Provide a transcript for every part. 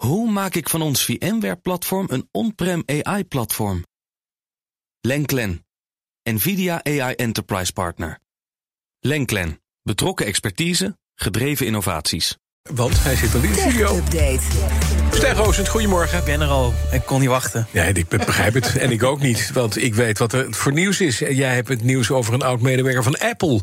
Hoe maak ik van ons VMware-platform een on-prem AI-platform? Lenklen, NVIDIA AI Enterprise Partner. Lenklen, betrokken expertise, gedreven innovaties. Want hij zit al in de studio. Update. Stijn Roosend, goedemorgen. Ik ben er al. Ik kon niet wachten. Ja, ik begrijp het. En ik ook niet. Want ik weet wat er voor nieuws is. Jij hebt het nieuws over een oud-medewerker van Apple...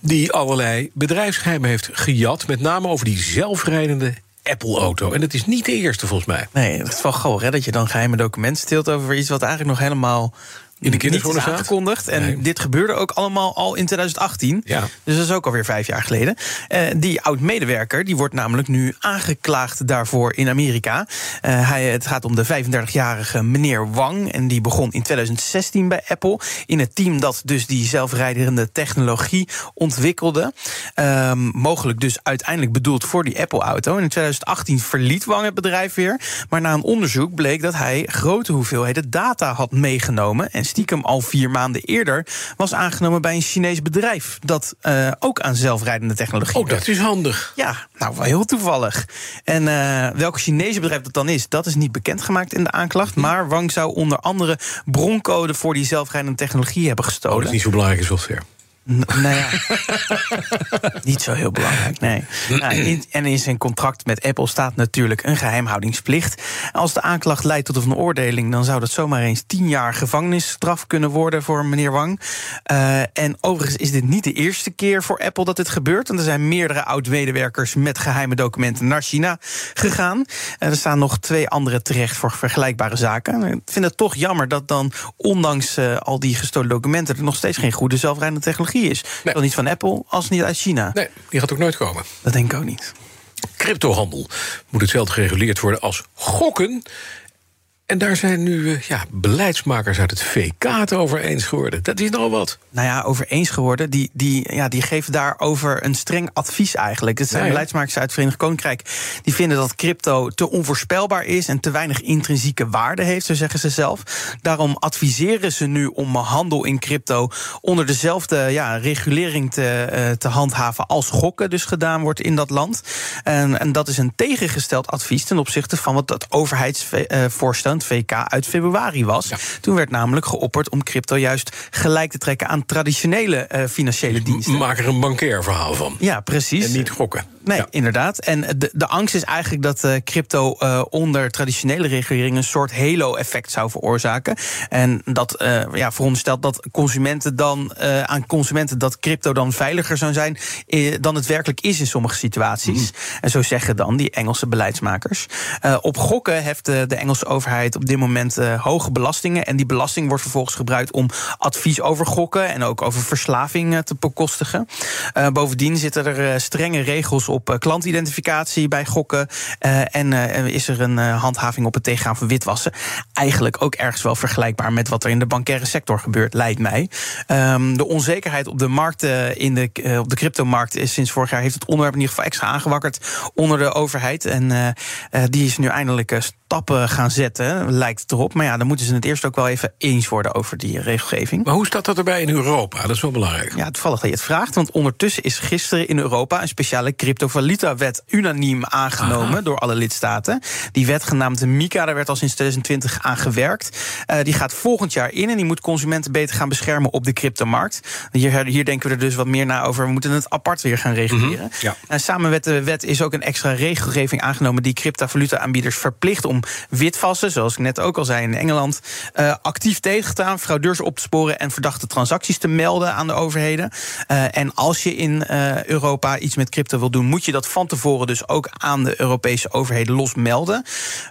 die allerlei bedrijfsgeheimen heeft gejat. Met name over die zelfrijdende Apple-auto. En dat is niet de eerste, volgens mij. Nee, het is wel grappig hè, dat je dan geheime documenten steelt over iets wat eigenlijk nog helemaal In de niet kinderschoenen staat? aangekondigd. En Nee. dit gebeurde ook allemaal al in 2018. Ja. Dus dat is ook alweer vijf jaar geleden. Eh, die oud-medewerker die wordt namelijk nu aangeklaagd daarvoor in Amerika. Eh, hij, het gaat om de 35-jarige meneer Wang. En die begon in 2016 bij Apple. In het team dat dus die zelfrijdende technologie ontwikkelde. Ehm, mogelijk dus uiteindelijk bedoeld voor die Apple-auto. En in 2018 verliet Wang het bedrijf weer. Maar na een onderzoek bleek dat hij grote hoeveelheden data had meegenomen. En stiekem al vier maanden eerder was aangenomen bij een Chinees bedrijf. Dat eh, ook aan zelfrijdende technologie Oh, dat is handig. ja, nou wel heel toevallig. En eh, welk Chinese bedrijf dat dan is, dat is niet bekendgemaakt in de aanklacht. Maar Wang zou onder andere broncode voor die zelfrijdende technologie hebben Oh, dat gestolen. is niet zo belangrijk software. N- nou ja, niet zo heel belangrijk, nee. Nou, in- en in zijn contract met Apple staat natuurlijk een geheimhoudingsplicht. Als de aanklacht leidt tot een veroordeling... dan zou dat zomaar eens tien jaar gevangenisstraf kunnen worden voor meneer Wang. Eh, en overigens is dit niet de eerste keer voor Apple dat dit gebeurt. Want er zijn meerdere oud-medewerkers met geheime documenten naar China gegaan. En er staan nog twee andere terecht voor vergelijkbare zaken. Ik vind het toch jammer dat dan, ondanks eh, al die gestolen documenten... er nog steeds geen goede zelfrijdende technologie is. Nee. Wel niet van Apple, als niet uit China. Nee, die gaat ook nooit komen. Dat denk ik ook niet. Cryptohandel moet hetzelfde gereguleerd worden als gokken. En daar zijn nu eh, ja, beleidsmakers uit het VK het over eens geworden. Dat is nogal wat. Nou ja, over eens geworden. Die, die, ja, die geven daarover een streng advies eigenlijk. Het zijn Ja, ja. beleidsmakers uit het Verenigd Koninkrijk. Die vinden dat crypto te onvoorspelbaar is en te weinig intrinsieke waarde heeft, zo zeggen ze zelf. Daarom adviseren ze nu om handel in crypto onder dezelfde ja, regulering te, eh, te handhaven als gokken dus gedaan wordt in dat land. En, en dat is een tegengesteld advies ten opzichte van wat dat overheidsvoorstel, het VK, uit februari was. Ja. Toen werd namelijk geopperd om crypto juist gelijk te trekken aan traditionele eh, financiële diensten. Maak er een bankair verhaal van. Ja, precies. En niet gokken. Nee, Ja. inderdaad. En de, de angst is eigenlijk dat eh, crypto eh, onder traditionele regulering een soort halo-effect zou veroorzaken. En dat eh, ja, veronderstelt dat consumenten dan aan consumenten dat crypto dan veiliger zou zijn dan het werkelijk is in sommige situaties. En zo zeggen dan die Engelse beleidsmakers. Op gokken heeft de, de Engelse overheid op dit moment hoge belastingen. En die belasting wordt vervolgens gebruikt om advies over gokken en ook over verslaving te bekostigen. Bovendien zitten er strenge regels op eh, klantidentificatie bij gokken. eh, en eh, is er een handhaving op het tegengaan van witwassen. Eigenlijk ook ergens wel vergelijkbaar met wat er in de bankaire sector gebeurt, lijkt mij. Ehm, de onzekerheid op de markten, in de, op de cryptomarkt, is sinds vorig jaar heeft het onderwerp in ieder geval extra aangewakkerd onder de overheid. En die is nu eindelijk stappen gaan zetten, lijkt het erop. Maar ja, dan moeten ze het eerst ook wel even eens worden over die regelgeving. Maar hoe staat dat erbij in Europa? Dat is wel belangrijk. Ja, toevallig dat je het vraagt. Want ondertussen is gisteren in Europa een speciale cryptovaluta-wet unaniem aangenomen door alle lidstaten. Die wet genaamd de MiCA, daar werd al sinds 2020 aan gewerkt. Eh, die gaat volgend jaar in en die moet consumenten beter gaan beschermen op de cryptomarkt. Hier, hier denken we er dus wat meer na over. We moeten het apart weer gaan reguleren. ja. En samen met de wet is ook een extra regelgeving aangenomen die cryptovaluta-aanbieders verplicht om witwassen, zoals ik net ook al zei in Engeland, eh, actief tegen te gaan, fraudeurs op te sporen en verdachte transacties te melden aan de overheden. Eh, en als je in Europa iets met crypto wil doen, moet je dat van tevoren dus ook aan de Europese overheden los melden.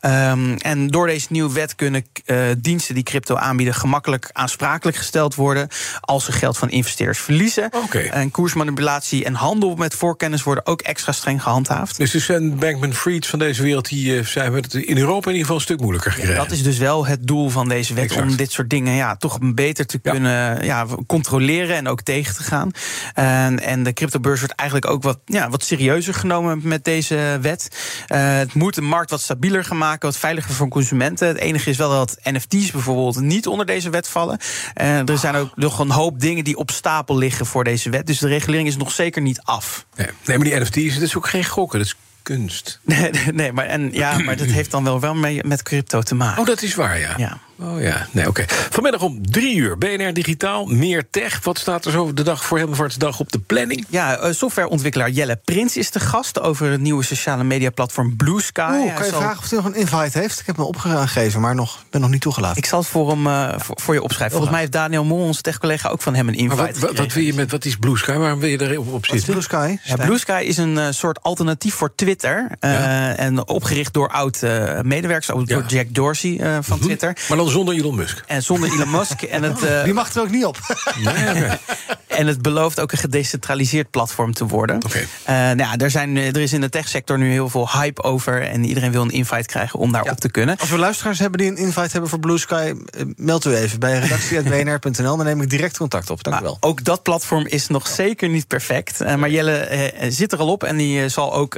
Ehm, en door deze nieuwe wet kunnen eh, diensten die crypto aanbieden gemakkelijk aansprakelijk gesteld worden als ze geld van investeerders verliezen. En koersmanipulatie en handel met voorkennis worden ook extra streng gehandhaafd. Dus de Sam Bankman-Fried van deze wereld... die eh, zijn we het in Europa in ieder geval een stuk moeilijker gekregen. Dat is dus wel het doel van deze wet. Exact. Om dit soort dingen ja, toch beter te Ja. kunnen ja, controleren en ook tegen te gaan. En, en de cryptobeurs wordt eigenlijk ook wat, ja, wat serieuzer genomen met deze wet. Eh, het moet de markt wat stabieler gaan maken, wat veiliger voor consumenten. Het enige is wel dat NFT's bijvoorbeeld niet onder deze wet vallen. Eh, er zijn ook nog een hoop dingen die op stapel liggen voor deze wet. Dus de regulering is nog zeker niet af. Nee, nee, maar die NFT's, dat is ook geen gokken. Dat is kunst. Nee, maar, en, ja, maar dat heeft dan wel, wel mee met crypto te maken. Oh, dat is waar, ja. Ja. Oh ja, nee, oké. Vanmiddag om drie uur, BNR Digitaal, meer tech. Wat staat er zo de dag voor Hemelvaartsdag op de planning? Ja, eh, softwareontwikkelaar Jelle Prins is de gast over het nieuwe sociale mediaplatform Blue Sky. Oeh, kan je zal- vragen of hij nog een invite heeft? Ik heb me opgegeven, maar nog, ben nog niet toegelaten. Ik zal het voor hem eh, voor, voor je opschrijven. Volgens mij heeft Daniel Mol, onze tech-collega, ook van hem een invite. Maar wat, wat, wil je met, wat is Blue Sky? Waarom wil je erop op Wat is zitten? Blue Sky? Ja, Blue Sky is een eh, soort alternatief voor Twitter. eh, En opgericht door oud-medewerkers, door Ja. Jack Dorsey eh, van Twitter. Maar dan zonder Elon Musk. En zonder Elon Musk. En het, eh, Die mag er ook niet op. Nee. En het belooft ook een gedecentraliseerd platform te worden. Oké. Eh, nou ja, er, zijn, er is in de techsector nu heel veel hype over. En iedereen wil een invite krijgen om daar op te kunnen. Als we luisteraars hebben die een invite hebben voor Blue Sky, eh, meld u even bij redactie.bnr.nl. Dan neem ik direct contact op. Dank u wel. ook dat platform is nog zeker niet perfect. Eh, maar Jelle zit er al op en die zal ook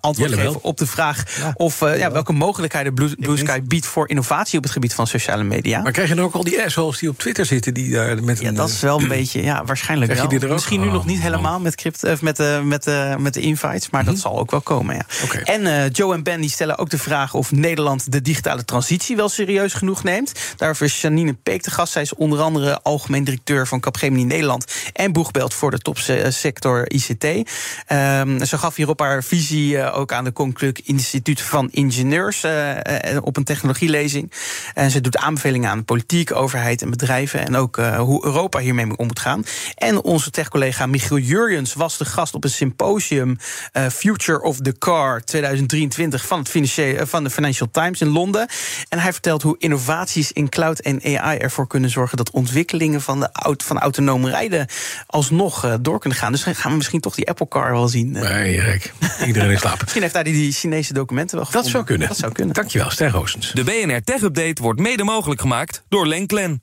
antwoord Jelle wel. geven op de vraag Ja. of eh, ja, welke mogelijkheden Blue. Sky biedt voor innovatie op het gebied van sociale media. Maar krijg je dan ook al die assholes die op Twitter zitten... die daar met Ja, een... dat is wel een beetje, ja, waarschijnlijk Je wel. die er ook? Misschien nu Oh, nog niet man. helemaal met, of met, de, met, de, met de invites, maar dat zal ook wel komen, ja. Oké. En eh, Joe en Ben die stellen ook de vraag of Nederland de digitale transitie wel serieus genoeg neemt. Daarvoor is Janine Peek de gast. Zij is onder andere algemeen directeur van Capgemini Nederland en boegbeeld voor de topsector ICT. Ehm, ze gaf hierop haar visie eh, ook aan de Koninklijk Instituut van Ingenieurs eh, eh, op een technologielezing. En ze doet aanbevelingen aan de politiek, overheid en bedrijven en ook eh, hoe Europa hiermee om moet gaan. En onze tech-collega Michiel Jurjens was de gast op een symposium eh, Future of the Car 2023 van, het financiële, eh, van de Financial Times in Londen. En hij vertelt hoe innovaties in cloud en AI ervoor kunnen zorgen dat ontwikkelingen van, de, aut- van autonoom rijden alsnog eh, door kunnen gaan. Dus gaan we misschien toch die Apple Car wel zien. eh. Nee, Rijk. Iedereen in slaap. Misschien heeft hij die, die Chinese documenten wel Dat gevonden. zou kunnen. Dat zou kunnen. Dankjewel, Ster Roosens. De BNR Tech Update wordt mede mogelijk gemaakt door Lenklen.